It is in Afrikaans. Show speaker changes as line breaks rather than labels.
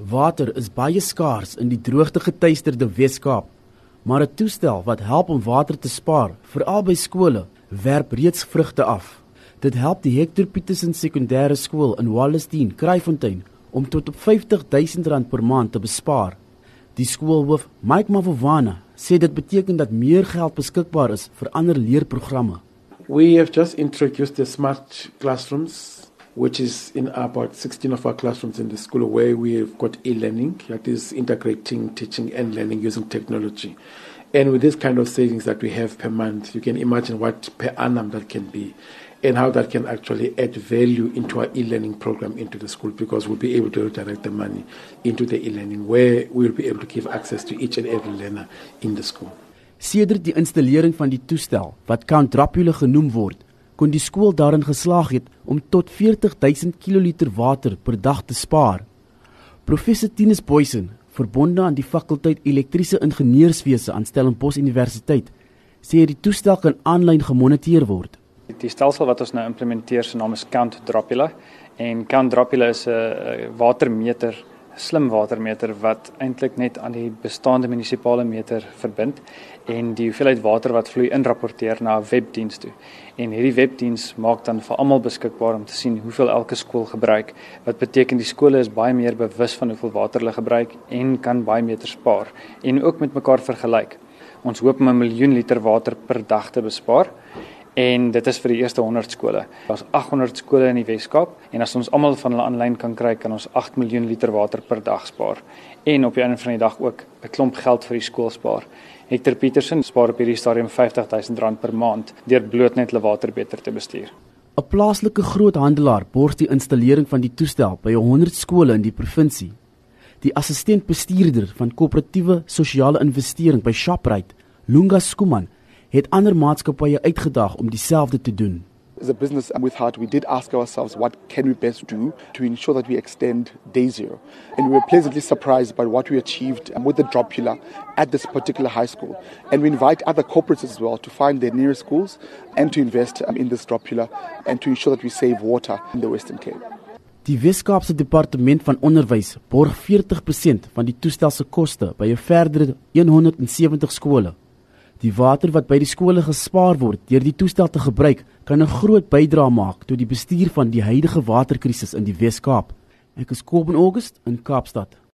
Water is baie skaars in die droogtegetuisterde Wes-Kaap, maar 'n toestel wat help om water te spaar, veral by skole, werp reeds vrugte af. Dit help die Hector Petersen Sekondêre Skool in Wallacedene, Kraaifontein, om tot op R50000 per maand te bespaar. Die skoolhoof, Mike Mavovana, sê dit beteken dat meer geld beskikbaar is vir ander leerprogramme.
We have just introduced the smart classrooms which is in about 16 of our classrooms in the school where we've got e-learning, that is integrating teaching and learning using technology. And with this kind of savings that we have per month, you can imagine what per annum that can be and how that can actually add value into our e-learning program into the school because we'll be able to redirect the money into the e-learning where we'll be able to give access to each and every learner in the school.
Sedert die installering van die toestel wat Count Dracula genoem word, kon die skool daarin geslaag het om tot 40000 kl water per dag te spaar. Professor Tinus Boysen, verbonde aan die fakulteit elektriese ingenieurswese aan Stellenbosch Universiteit, sê die toestel kan aanlyn gemoniteer word.
Die stelsel wat ons nou implementeer se naam is Count Dracula en Count Dracula is 'n watermeter slim watermeter wat eintlik net aan die bestaande munisipale meter verbind en die hoeveelheid water wat vloei inrapporteer na 'n webdiens toe. En hierdie webdiens maak dan vir almal beskikbaar om te sien hoeveel elke skool gebruik. Wat beteken die skole is baie meer bewus van hoeveel water hulle gebruik en kan baie meer spaar en ook met mekaar vergelyk. Ons hoop om 'n miljoen liter water per dag te bespaar en dit is vir die eerste 100 skole. Daar's 800 skole in die Wes-Kaap en as ons almal van hulle aanlyn kan kry, kan ons 8 miljoen liter water per dag spaar en op die einde van die dag ook 'n klomp geld vir die skool spaar. Hector Petersen spaar op hierdie stadium R50000 per maand deur bloot net hulle water beter te bestuur.
'n Plaaslike groothandelaar borg die installering van die toestel by 100 skole in die provinsie. Die assistent-bestuurder van koöperatiewe sosiale investering by Shoprite, Lunga Skuman, het ander maatskappye uitgedaag om dieselfde te doen.
As a business with heart, we did ask ourselves what can we best do to ensure that we extend day zero. And we were pleasantly surprised by what we achieved with the Dropula at this particular high school. And we invite other corporates as well to find their nearest schools and to invest in this Dropula and to ensure that we save water in the Western Cape.
Die Weskaapse Departement van Onderwys borg 40% van die toestel se koste by 'n verdere 170 skole. Die water wat by die skole gespaar word deur die toestel te gebruik, kan 'n groot bydrae maak tot die bestuur van die huidige waterkrisis in die Wes-Kaap. Ek is Kobben August in Kaapstad.